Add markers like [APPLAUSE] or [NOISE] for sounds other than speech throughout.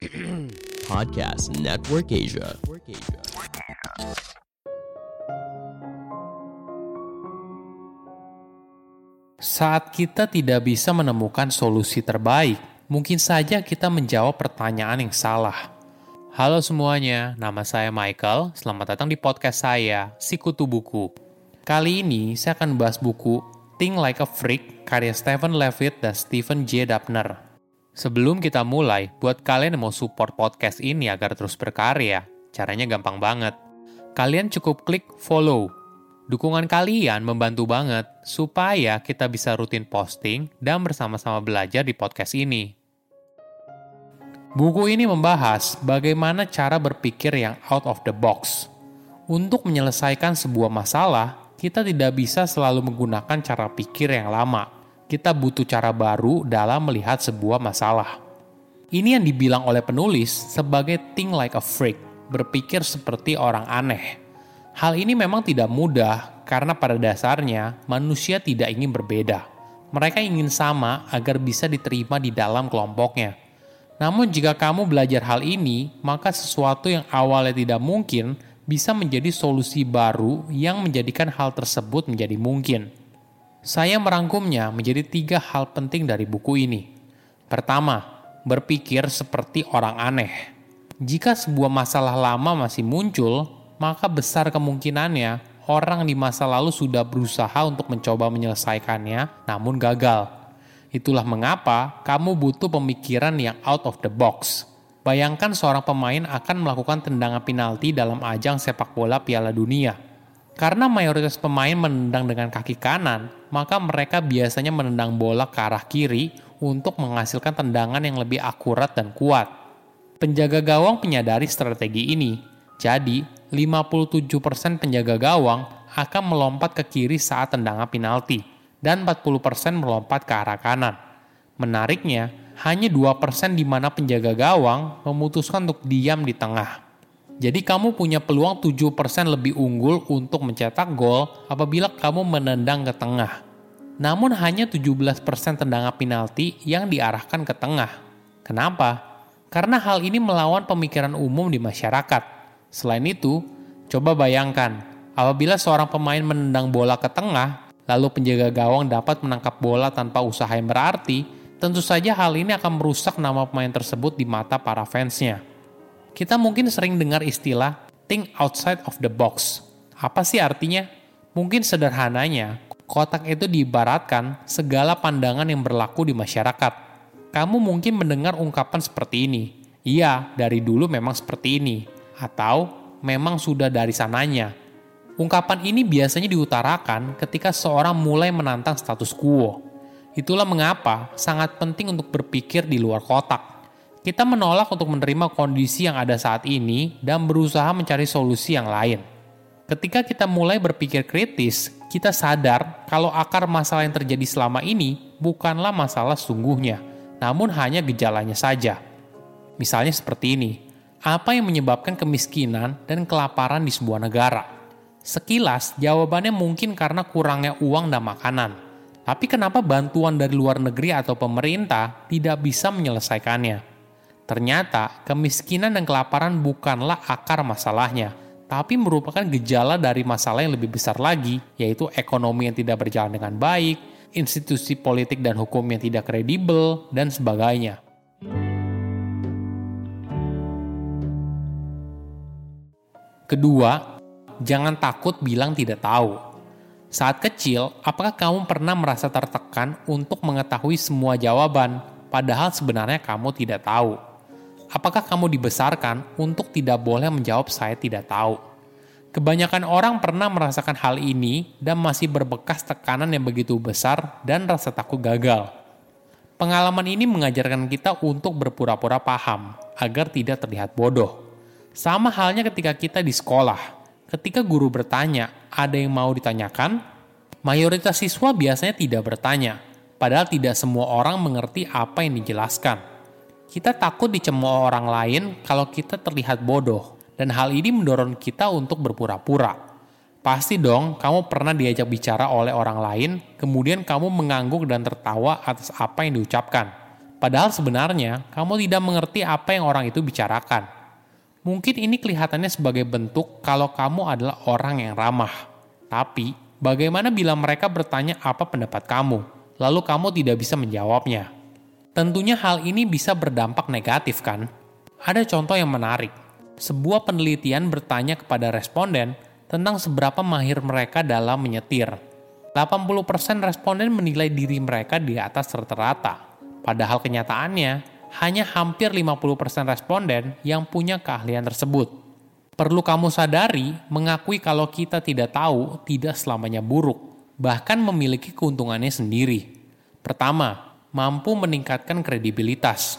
[CLEARS THROAT] Podcast Network Asia. Saat kita tidak bisa menemukan solusi terbaik, mungkin saja kita menjawab pertanyaan yang salah. Halo semuanya, nama saya Michael. Selamat datang di podcast saya, Sikutu Buku. Kali ini saya akan bahas buku Think Like a Freak karya Stephen Levitt dan Stephen J. Dapner. Sebelum kita mulai, buat kalian yang mau support podcast ini agar terus berkarya, caranya gampang banget. Kalian cukup klik follow Dukungan kalian membantu banget supaya kita bisa rutin posting dan bersama-sama belajar di podcast ini. Buku ini membahas bagaimana cara berpikir yang out of the box. Untuk menyelesaikan sebuah masalah, kita tidak bisa selalu menggunakan cara pikir yang lama. Kita butuh cara baru dalam melihat sebuah masalah. Ini yang dibilang oleh penulis sebagai think like a freak, berpikir seperti orang aneh. Hal ini memang tidak mudah karena pada dasarnya manusia tidak ingin berbeda. Mereka ingin sama agar bisa diterima di dalam kelompoknya. Namun jika kamu belajar hal ini, maka sesuatu yang awalnya tidak mungkin bisa menjadi solusi baru yang menjadikan hal tersebut menjadi mungkin. Saya merangkumnya menjadi tiga hal penting dari buku ini. Pertama, berpikir seperti orang aneh. Jika sebuah masalah lama masih muncul, maka besar kemungkinannya orang di masa lalu sudah berusaha untuk mencoba menyelesaikannya, namun gagal. Itulah mengapa kamu butuh pemikiran yang out of the box. Bayangkan seorang pemain akan melakukan tendangan penalti dalam ajang sepak bola Piala Dunia. Karena mayoritas pemain menendang dengan kaki kanan, maka mereka biasanya menendang bola ke arah kiri untuk menghasilkan tendangan yang lebih akurat dan kuat. Penjaga gawang menyadari strategi ini, jadi 57% penjaga gawang akan melompat ke kiri saat tendangan penalti dan 40% melompat ke arah kanan. Menariknya, hanya 2% di mana penjaga gawang memutuskan untuk diam di tengah. Jadi kamu punya peluang 7% lebih unggul untuk mencetak gol apabila kamu menendang ke tengah. Namun hanya 17% tendangan penalti yang diarahkan ke tengah. Kenapa? Karena hal ini melawan pemikiran umum di masyarakat Selain itu, coba bayangkan, apabila seorang pemain menendang bola ke tengah, lalu penjaga gawang dapat menangkap bola tanpa usaha yang berarti, tentu saja hal ini akan merusak nama pemain tersebut di mata para fansnya. Kita mungkin sering dengar istilah think outside of the box. Apa sih artinya? Mungkin sederhananya, kotak itu diibaratkan segala pandangan yang berlaku di masyarakat. Kamu mungkin mendengar ungkapan seperti ini. Iya, dari dulu memang seperti ini atau memang sudah dari sananya. Ungkapan ini biasanya diutarakan ketika seorang mulai menantang status quo. Itulah mengapa sangat penting untuk berpikir di luar kotak. Kita menolak untuk menerima kondisi yang ada saat ini dan berusaha mencari solusi yang lain. Ketika kita mulai berpikir kritis, kita sadar kalau akar masalah yang terjadi selama ini bukanlah masalah sungguhnya, namun hanya gejalanya saja. Misalnya seperti ini, apa yang menyebabkan kemiskinan dan kelaparan di sebuah negara? Sekilas, jawabannya mungkin karena kurangnya uang dan makanan. Tapi kenapa bantuan dari luar negeri atau pemerintah tidak bisa menyelesaikannya? Ternyata, kemiskinan dan kelaparan bukanlah akar masalahnya, tapi merupakan gejala dari masalah yang lebih besar lagi, yaitu ekonomi yang tidak berjalan dengan baik, institusi politik dan hukum yang tidak kredibel, dan sebagainya. Kedua, jangan takut bilang tidak tahu. Saat kecil, apakah kamu pernah merasa tertekan untuk mengetahui semua jawaban, padahal sebenarnya kamu tidak tahu? Apakah kamu dibesarkan untuk tidak boleh menjawab "saya tidak tahu"? Kebanyakan orang pernah merasakan hal ini dan masih berbekas tekanan yang begitu besar dan rasa takut gagal. Pengalaman ini mengajarkan kita untuk berpura-pura paham agar tidak terlihat bodoh. Sama halnya ketika kita di sekolah. Ketika guru bertanya, ada yang mau ditanyakan? Mayoritas siswa biasanya tidak bertanya, padahal tidak semua orang mengerti apa yang dijelaskan. Kita takut dicemooh orang lain kalau kita terlihat bodoh, dan hal ini mendorong kita untuk berpura-pura. Pasti dong, kamu pernah diajak bicara oleh orang lain, kemudian kamu mengangguk dan tertawa atas apa yang diucapkan. Padahal sebenarnya kamu tidak mengerti apa yang orang itu bicarakan. Mungkin ini kelihatannya sebagai bentuk kalau kamu adalah orang yang ramah. Tapi, bagaimana bila mereka bertanya apa pendapat kamu, lalu kamu tidak bisa menjawabnya? Tentunya hal ini bisa berdampak negatif kan? Ada contoh yang menarik. Sebuah penelitian bertanya kepada responden tentang seberapa mahir mereka dalam menyetir. 80% responden menilai diri mereka di atas rata-rata Padahal kenyataannya, hanya hampir 50% responden yang punya keahlian tersebut. Perlu kamu sadari, mengakui kalau kita tidak tahu tidak selamanya buruk, bahkan memiliki keuntungannya sendiri. Pertama, mampu meningkatkan kredibilitas.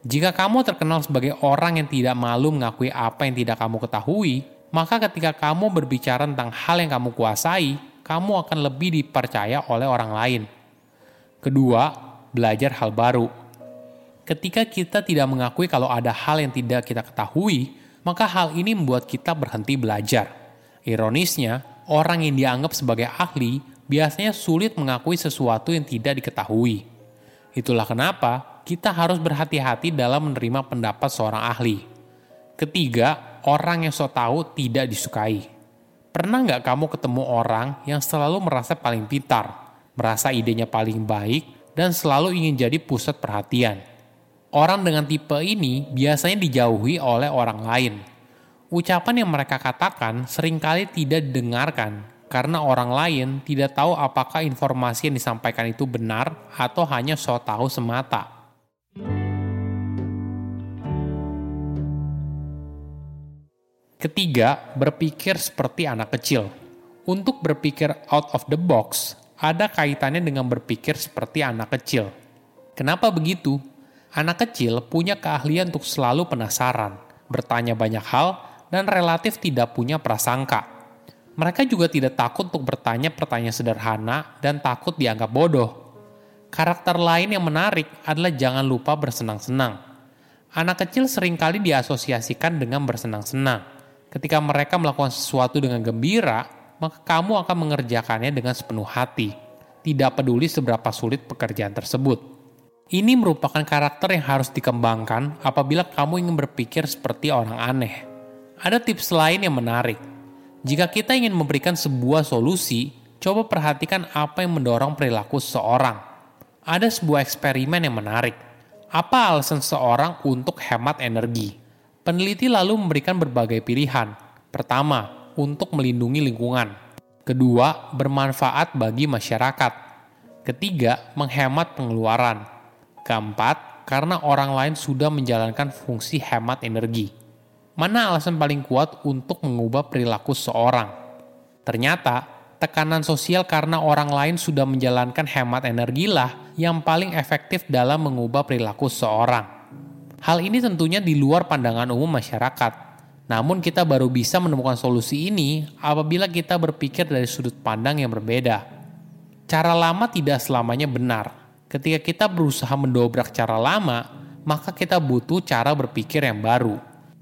Jika kamu terkenal sebagai orang yang tidak malu mengakui apa yang tidak kamu ketahui, maka ketika kamu berbicara tentang hal yang kamu kuasai, kamu akan lebih dipercaya oleh orang lain. Kedua, belajar hal baru. Ketika kita tidak mengakui kalau ada hal yang tidak kita ketahui, maka hal ini membuat kita berhenti belajar. Ironisnya, orang yang dianggap sebagai ahli biasanya sulit mengakui sesuatu yang tidak diketahui. Itulah kenapa kita harus berhati-hati dalam menerima pendapat seorang ahli. Ketiga, orang yang so tahu tidak disukai. Pernah nggak kamu ketemu orang yang selalu merasa paling pintar, merasa idenya paling baik, dan selalu ingin jadi pusat perhatian. Orang dengan tipe ini biasanya dijauhi oleh orang lain. Ucapan yang mereka katakan sering kali tidak didengarkan karena orang lain tidak tahu apakah informasi yang disampaikan itu benar atau hanya so tahu semata. Ketiga, berpikir seperti anak kecil. Untuk berpikir out of the box, ada kaitannya dengan berpikir seperti anak kecil. Kenapa begitu? Anak kecil punya keahlian untuk selalu penasaran, bertanya banyak hal, dan relatif tidak punya prasangka. Mereka juga tidak takut untuk bertanya pertanyaan sederhana dan takut dianggap bodoh. Karakter lain yang menarik adalah jangan lupa bersenang-senang. Anak kecil sering kali diasosiasikan dengan bersenang-senang. Ketika mereka melakukan sesuatu dengan gembira, maka kamu akan mengerjakannya dengan sepenuh hati, tidak peduli seberapa sulit pekerjaan tersebut. Ini merupakan karakter yang harus dikembangkan apabila kamu ingin berpikir seperti orang aneh. Ada tips lain yang menarik. Jika kita ingin memberikan sebuah solusi, coba perhatikan apa yang mendorong perilaku seseorang. Ada sebuah eksperimen yang menarik. Apa alasan seseorang untuk hemat energi? Peneliti lalu memberikan berbagai pilihan. Pertama, untuk melindungi lingkungan. Kedua, bermanfaat bagi masyarakat. Ketiga, menghemat pengeluaran. Keempat, karena orang lain sudah menjalankan fungsi hemat energi. Mana alasan paling kuat untuk mengubah perilaku seorang? Ternyata, tekanan sosial karena orang lain sudah menjalankan hemat energi lah yang paling efektif dalam mengubah perilaku seorang. Hal ini tentunya di luar pandangan umum masyarakat, namun kita baru bisa menemukan solusi ini apabila kita berpikir dari sudut pandang yang berbeda. Cara lama tidak selamanya benar. Ketika kita berusaha mendobrak cara lama, maka kita butuh cara berpikir yang baru.